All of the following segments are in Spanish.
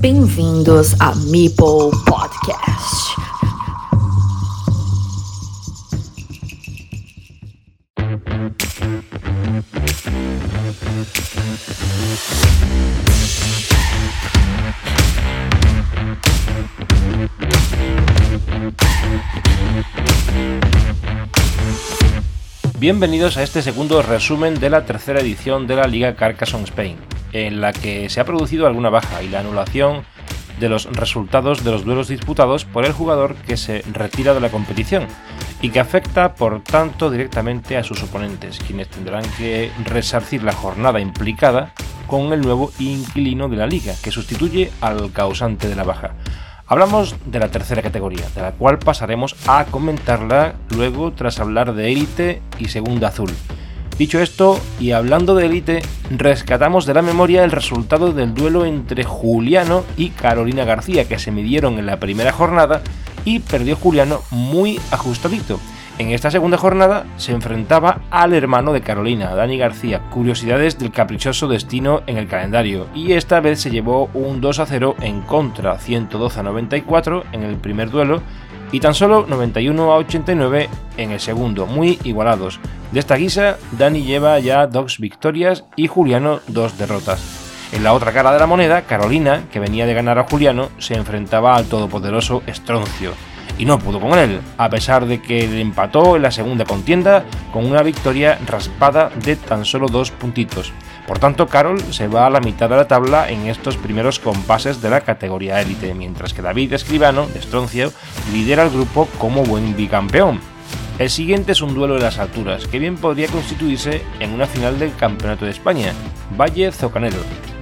Bem-vindos a Meeple Podcast. Bienvenidos a este segundo resumen de la tercera edición de la Liga Carcassonne Spain, en la que se ha producido alguna baja y la anulación de los resultados de los duelos disputados por el jugador que se retira de la competición y que afecta por tanto directamente a sus oponentes, quienes tendrán que resarcir la jornada implicada con el nuevo inquilino de la liga, que sustituye al causante de la baja. Hablamos de la tercera categoría, de la cual pasaremos a comentarla luego tras hablar de élite y segunda azul. Dicho esto, y hablando de élite, rescatamos de la memoria el resultado del duelo entre Juliano y Carolina García que se midieron en la primera jornada y perdió Juliano muy ajustadito. En esta segunda jornada se enfrentaba al hermano de Carolina, Dani García, curiosidades del caprichoso destino en el calendario, y esta vez se llevó un 2 a 0 en contra, 112 a 94 en el primer duelo y tan solo 91 a 89 en el segundo, muy igualados. De esta guisa, Dani lleva ya dos victorias y Juliano dos derrotas. En la otra cara de la moneda, Carolina, que venía de ganar a Juliano, se enfrentaba al todopoderoso Estroncio y no pudo con él, a pesar de que empató en la segunda contienda con una victoria raspada de tan solo dos puntitos. Por tanto, Carol se va a la mitad de la tabla en estos primeros compases de la categoría élite, mientras que David Escribano, de Stroncio, lidera el grupo como buen bicampeón. El siguiente es un duelo de las alturas, que bien podría constituirse en una final del Campeonato de España, Valle Zocanero,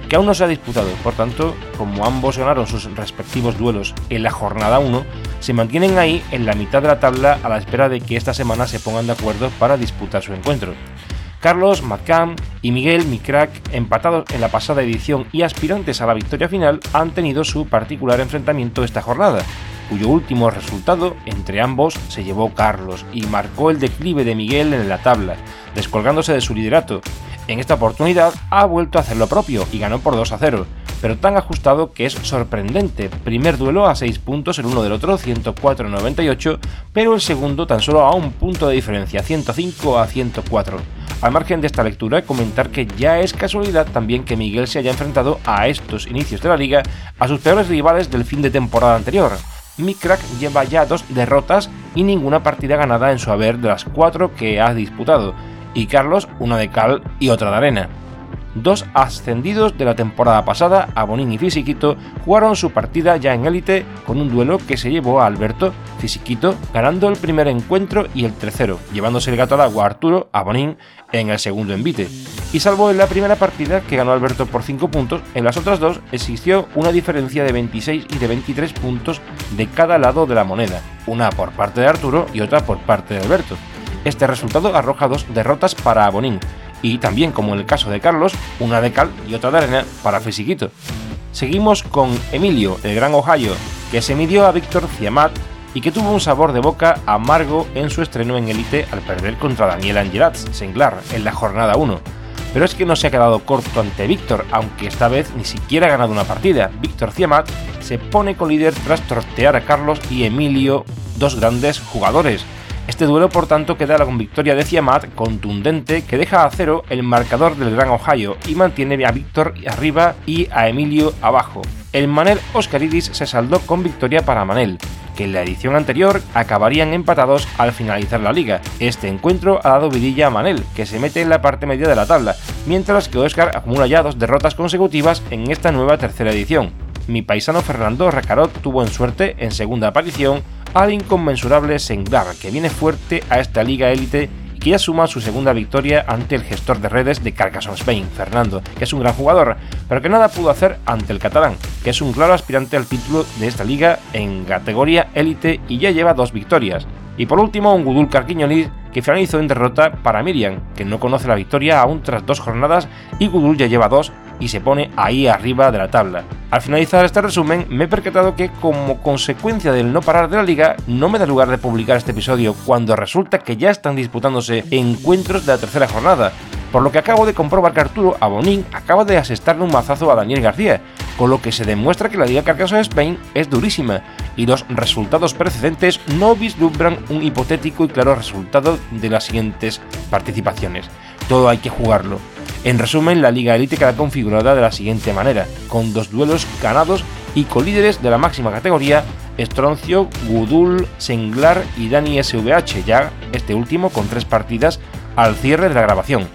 que aún no se ha disputado. Por tanto, como ambos ganaron sus respectivos duelos en la jornada 1, se mantienen ahí en la mitad de la tabla a la espera de que esta semana se pongan de acuerdo para disputar su encuentro. Carlos, McCann y Miguel Micrack, empatados en la pasada edición y aspirantes a la victoria final, han tenido su particular enfrentamiento esta jornada, cuyo último resultado entre ambos se llevó Carlos y marcó el declive de Miguel en la tabla, descolgándose de su liderato, en esta oportunidad ha vuelto a hacer lo propio y ganó por 2 a 0, pero tan ajustado que es sorprendente. Primer duelo a 6 puntos el uno del otro, 104-98, pero el segundo tan solo a un punto de diferencia, 105 a 104. Al margen de esta lectura, comentar que ya es casualidad también que Miguel se haya enfrentado a estos inicios de la liga a sus peores rivales del fin de temporada anterior. Mikrak lleva ya dos derrotas y ninguna partida ganada en su haber de las cuatro que ha disputado y Carlos una de cal y otra de arena. Dos ascendidos de la temporada pasada, Abonín y Fisiquito, jugaron su partida ya en élite con un duelo que se llevó a Alberto Fisiquito ganando el primer encuentro y el tercero, llevándose el gato al agua a Arturo Abonín en el segundo envite. Y salvo en la primera partida que ganó Alberto por 5 puntos, en las otras dos existió una diferencia de 26 y de 23 puntos de cada lado de la moneda, una por parte de Arturo y otra por parte de Alberto. Este resultado arroja dos derrotas para Abonín, y también como en el caso de Carlos, una de cal y otra de arena para Fisiquito. Seguimos con Emilio, el Gran Ohio, que se midió a Víctor Ciamat y que tuvo un sabor de boca amargo en su estreno en Elite al perder contra Daniel Angelats Senglar en la jornada 1. Pero es que no se ha quedado corto ante Víctor, aunque esta vez ni siquiera ha ganado una partida. Víctor Ciamat se pone con líder tras tortear a Carlos y Emilio, dos grandes jugadores, este duelo, por tanto, queda con victoria de Ciamat contundente que deja a cero el marcador del Gran Ohio y mantiene a Víctor arriba y a Emilio abajo. El Manel Oscaridis se saldó con victoria para Manel, que en la edición anterior acabarían empatados al finalizar la liga. Este encuentro ha dado vidilla a Manel, que se mete en la parte media de la tabla, mientras que Oscar acumula ya dos derrotas consecutivas en esta nueva tercera edición. Mi paisano Fernando Recarot tuvo en suerte en segunda aparición al inconmensurable Senglar, que viene fuerte a esta liga élite y que ya suma su segunda victoria ante el gestor de redes de Carcassonne Spain, Fernando, que es un gran jugador, pero que nada pudo hacer ante el catalán, que es un claro aspirante al título de esta liga en categoría élite y ya lleva dos victorias. Y por último, un Gudul Carquiñolis que finalizó en derrota para Miriam, que no conoce la victoria aún tras dos jornadas y Gudul ya lleva dos y se pone ahí arriba de la tabla. Al finalizar este resumen, me he percatado que como consecuencia del no parar de la liga, no me da lugar de publicar este episodio cuando resulta que ya están disputándose encuentros de la tercera jornada, por lo que acabo de comprobar que Arturo Abonín acaba de asestarle un mazazo a Daniel García, con lo que se demuestra que la Liga Carcassonne Spain es durísima y los resultados precedentes no vislumbran un hipotético y claro resultado de las siguientes participaciones. Todo hay que jugarlo. En resumen, la Liga Elite queda configurada de la siguiente manera, con dos duelos ganados y colíderes de la máxima categoría Estroncio, Gudul, Senglar y Dani SVH, ya este último con tres partidas al cierre de la grabación.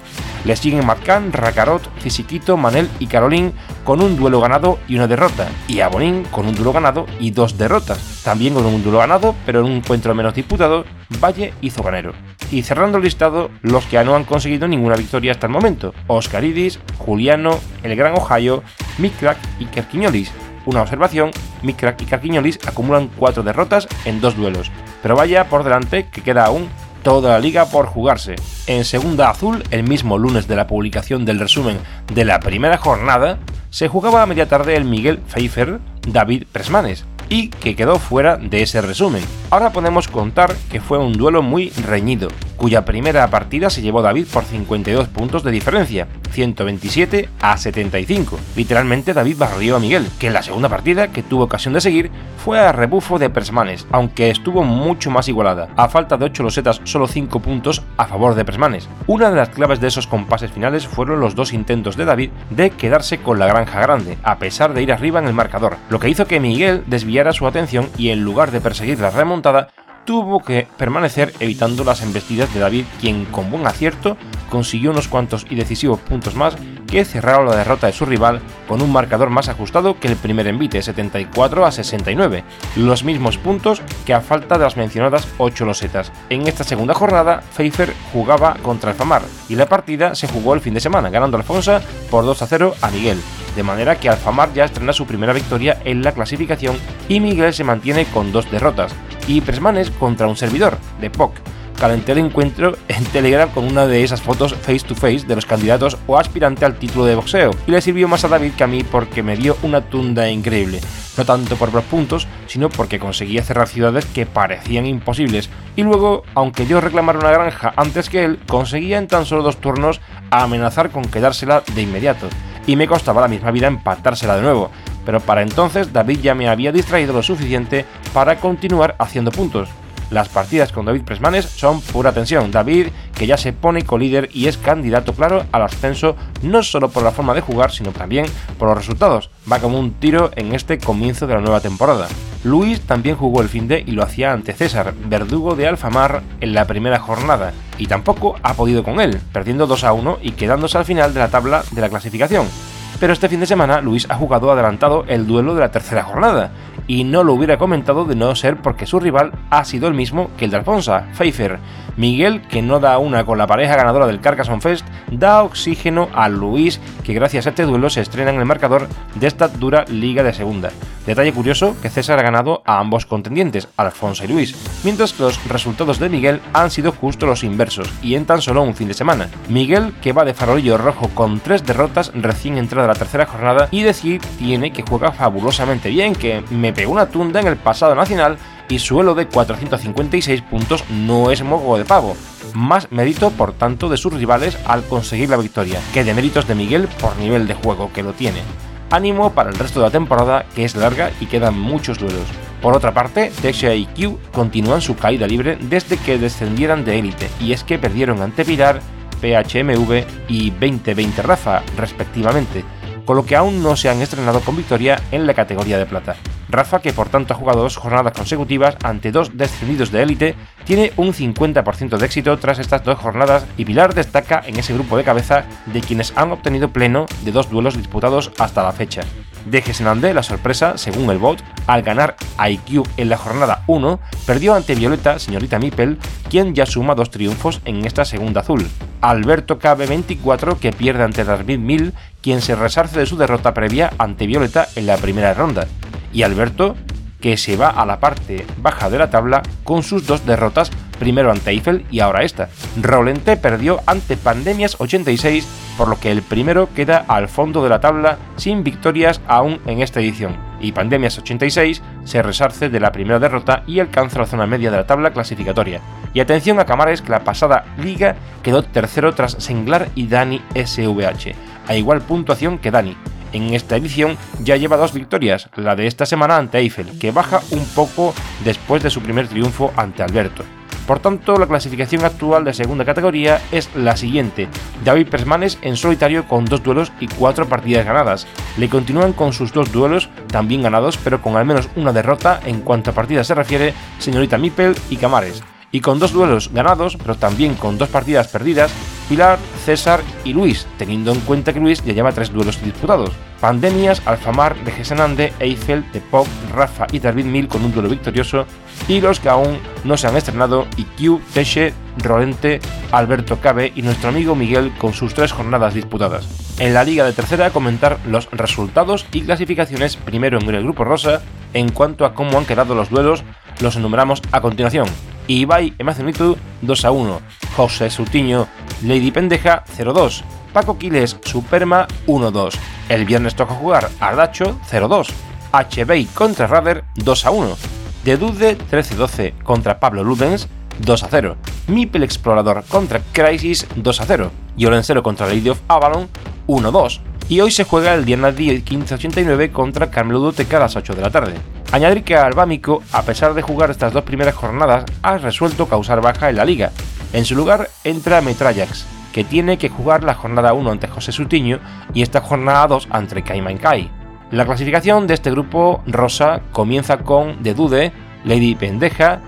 Le siguen Matkan, Rakarot, Fisiquito, Manel y Caroline con un duelo ganado y una derrota, y Abonín con un duelo ganado y dos derrotas. También con un duelo ganado, pero en un encuentro menos disputado, Valle y Zoganero. Y cerrando el listado, los que no han conseguido ninguna victoria hasta el momento: Oscaridis, Juliano, El Gran Ohio, Mikrak y Kerquiñolis, una observación, Mikrak y Carquiñolis acumulan cuatro derrotas en dos duelos, pero vaya por delante que queda aún toda la liga por jugarse. En segunda azul, el mismo lunes de la publicación del resumen de la primera jornada, se jugaba a media tarde el Miguel Pfeiffer David Presmanes, y que quedó fuera de ese resumen. Ahora podemos contar que fue un duelo muy reñido, cuya primera partida se llevó David por 52 puntos de diferencia, 127 a 75. Literalmente David barrió a Miguel, que en la segunda partida que tuvo ocasión de seguir fue a rebufo de Persmanes, aunque estuvo mucho más igualada. A falta de 8 losetas, solo 5 puntos a favor de Persmanes. Una de las claves de esos compases finales fueron los dos intentos de David de quedarse con la granja grande, a pesar de ir arriba en el marcador, lo que hizo que Miguel desviara su atención y en lugar de perseguir la remontada, tuvo que permanecer evitando las embestidas de David, quien con buen acierto consiguió unos cuantos y decisivos puntos más que cerraron la derrota de su rival con un marcador más ajustado que el primer envite, 74 a 69, los mismos puntos que a falta de las mencionadas 8 losetas. En esta segunda jornada, Pfeiffer jugaba contra el Famar y la partida se jugó el fin de semana, ganando Alfonso por 2 a 0 a Miguel, de manera que Alfamar ya estrena su primera victoria en la clasificación y Miguel se mantiene con dos derrotas, y Presmanes contra un servidor, de POC. Calenté el encuentro en Telegram con una de esas fotos face to face de los candidatos o aspirante al título de boxeo, y le sirvió más a David que a mí porque me dio una tunda increíble, no tanto por los puntos, sino porque conseguía cerrar ciudades que parecían imposibles, y luego, aunque yo reclamara una granja antes que él, conseguía en tan solo dos turnos amenazar con quedársela de inmediato y me costaba la misma vida empatársela de nuevo, pero para entonces David ya me había distraído lo suficiente para continuar haciendo puntos. Las partidas con David Presmanes son pura tensión. David, que ya se pone co-líder y es candidato claro al ascenso, no solo por la forma de jugar, sino también por los resultados. Va como un tiro en este comienzo de la nueva temporada. Luis también jugó el fin de y lo hacía ante César, verdugo de Alfamar, en la primera jornada, y tampoco ha podido con él, perdiendo 2 a 1 y quedándose al final de la tabla de la clasificación. Pero este fin de semana Luis ha jugado adelantado el duelo de la tercera jornada, y no lo hubiera comentado de no ser porque su rival ha sido el mismo que el de Alfonso, Pfeiffer. Miguel, que no da una con la pareja ganadora del Carcassonne Fest, da oxígeno a Luis, que gracias a este duelo se estrena en el marcador de esta dura liga de segunda. Detalle curioso que César ha ganado a ambos contendientes, Alfonso y Luis, mientras que los resultados de Miguel han sido justo los inversos, y en tan solo un fin de semana. Miguel, que va de farolillo rojo con tres derrotas recién entrada la tercera jornada, y decir tiene que juega fabulosamente bien, que me pegó una tunda en el pasado nacional y suelo de 456 puntos no es mogo de pavo. Más mérito, por tanto, de sus rivales al conseguir la victoria, que de méritos de Miguel por nivel de juego que lo tiene. Ánimo para el resto de la temporada, que es larga y quedan muchos duelos. Por otra parte, Texia y Q continúan su caída libre desde que descendieran de élite, y es que perdieron ante Pilar, PHMV y 2020 Rafa, respectivamente, con lo que aún no se han estrenado con victoria en la categoría de plata. Rafa, que por tanto ha jugado dos jornadas consecutivas ante dos descendidos de élite, tiene un 50% de éxito tras estas dos jornadas y Pilar destaca en ese grupo de cabeza de quienes han obtenido pleno de dos duelos disputados hasta la fecha. De Gesenande, la sorpresa, según el bot, al ganar IQ en la jornada 1, perdió ante Violeta, señorita Mipel, quien ya suma dos triunfos en esta segunda azul. Alberto KB24, que pierde ante David Mill, quien se resarce de su derrota previa ante Violeta en la primera ronda y Alberto, que se va a la parte baja de la tabla con sus dos derrotas, primero ante Eiffel y ahora esta. Rolente perdió ante Pandemias 86, por lo que el primero queda al fondo de la tabla sin victorias aún en esta edición. Y Pandemias 86 se resarce de la primera derrota y alcanza la zona media de la tabla clasificatoria. Y atención a Camares que la pasada liga quedó tercero tras Senglar y Dani SVH, a igual puntuación que Dani, en esta edición ya lleva dos victorias, la de esta semana ante Eiffel, que baja un poco después de su primer triunfo ante Alberto. Por tanto, la clasificación actual de segunda categoría es la siguiente. David Persmanes en solitario con dos duelos y cuatro partidas ganadas. Le continúan con sus dos duelos también ganados, pero con al menos una derrota en cuanto a partidas se refiere, señorita Mipel y Camares. Y con dos duelos ganados, pero también con dos partidas perdidas, Pilar, César y Luis, teniendo en cuenta que Luis ya lleva tres duelos disputados. Pandemias, Alfamar, de Gesenande, Eiffel, Tepoc, Rafa y David Mil con un duelo victorioso, y los que aún no se han estrenado, IQ, Teche, Rolente, Alberto Cabe y nuestro amigo Miguel con sus tres jornadas disputadas. En la liga de tercera comentar los resultados y clasificaciones primero en el grupo rosa, en cuanto a cómo han quedado los duelos, los enumeramos a continuación. Ibai Emacenitu 2 a 1, José Sutiño, Lady Pendeja 0-2, Paco Quiles Superma 1-2. El viernes toca jugar Ardacho 0-2, HB contra Rader 2 a 1, Dedude 13-12 contra Pablo Ludens 2 a 0, Mipel Explorador contra Crisis 2 a 0, Yolensero contra Lady of Avalon 1-2. Y hoy se juega el Diana 1589 contra Carmelo a las 8 de la tarde. Añadir que Albámico, a pesar de jugar estas dos primeras jornadas, ha resuelto causar baja en la liga. En su lugar entra Metrallax, que tiene que jugar la jornada 1 ante José Sutiño y esta jornada 2 ante Cayman Kai. La clasificación de este grupo rosa comienza con The Dude, Lady Pendeja,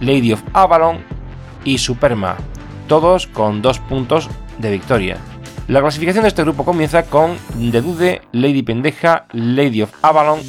Lady of Avalon y Superma, todos con dos puntos de victoria. La clasificación de este grupo comienza con The Dude, Lady Pendeja, Lady of Avalon,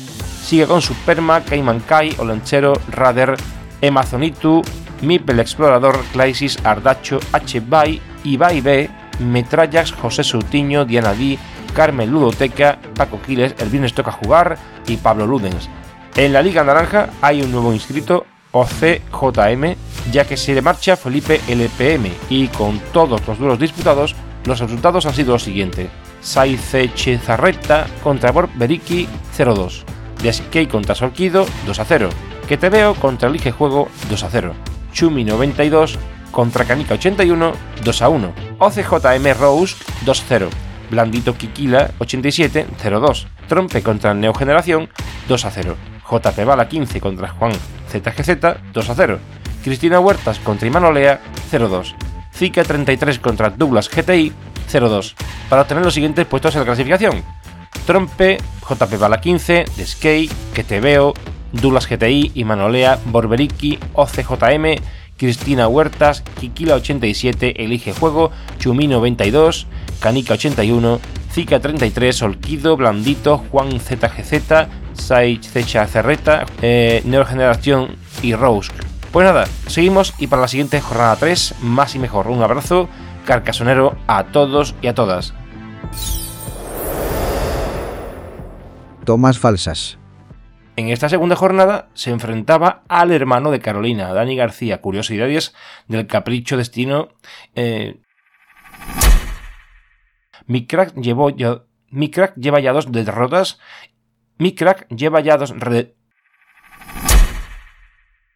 sigue con Superma, Cayman Kai, Olenchero, Radar, Amazonitu, Mipel Explorador, Crisis, Ardacho, H-Bay, Ibai B, Metrallax, José Sutiño, Diana D, Carmen Ludoteca, Paco Quiles, El Viernes Toca Jugar y Pablo Ludens. En la Liga Naranja hay un nuevo inscrito, OCJM, ya que se le marcha Felipe LPM y con todos los duelos disputados, los resultados han sido los siguientes. Saice Chezarreta contra Borberiki 0-2. Deskey contra Solquido 2-0. Que te veo contra Elige Juego 2-0. Chumi 92 contra Canica 81 2-1. OCJM Rose 2-0. Blandito Kikila 87 0-2. Trompe contra Neogeneración 2-0. JP Bala 15 contra Juan ZGZ 2-0. Cristina Huertas contra Imanolea 0-2. Zika 33 contra Douglas GTI 0-2, para obtener los siguientes puestos en la clasificación. Trompe, JP Bala 15, Skate, Que Te Veo, Douglas GTI, Imanolea, Borberiki, OCJM, Cristina Huertas, Kikila 87, Elige Juego, Chumi 92, Canica 81, Zika 33, Olquido, Blandito, Juan ZGZ, Saich Cecha Cerreta, eh, Neogeneración y Rose. Pues nada, seguimos y para la siguiente jornada 3, más y mejor. Un abrazo carcasonero a todos y a todas. Tomas falsas. En esta segunda jornada se enfrentaba al hermano de Carolina, Dani García. Curiosidades del capricho destino. Eh, mi crack lleva ya dos derrotas. Mi crack lleva ya dos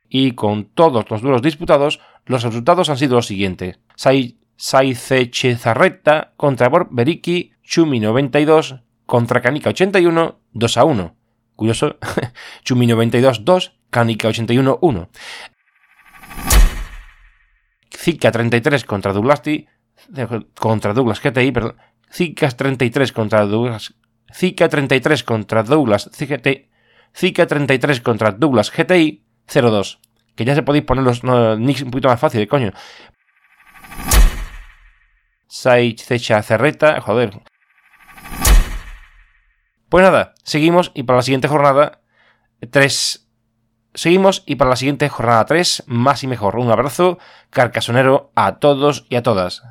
y con todos los duelos disputados, los resultados han sido los siguientes. Saice Chezarreta contra Borberiki, Chumi 92 contra Canica 81, 2 a 1. Curioso, Chumi 92 2, Canica 81 1. Zika 33 contra Douglasti, contra Douglas GTI, perdón. Zika 33 contra Douglas Zika 33 contra Douglas CGT, Zika 33 contra Douglas GTI 02. Que ya se podéis poner los nicks un poquito más fáciles, coño. Sage Cecha Cerreta, joder. Pues nada, seguimos y para la siguiente jornada 3 Seguimos y para la siguiente jornada 3, más y mejor. Un abrazo carcasonero a todos y a todas.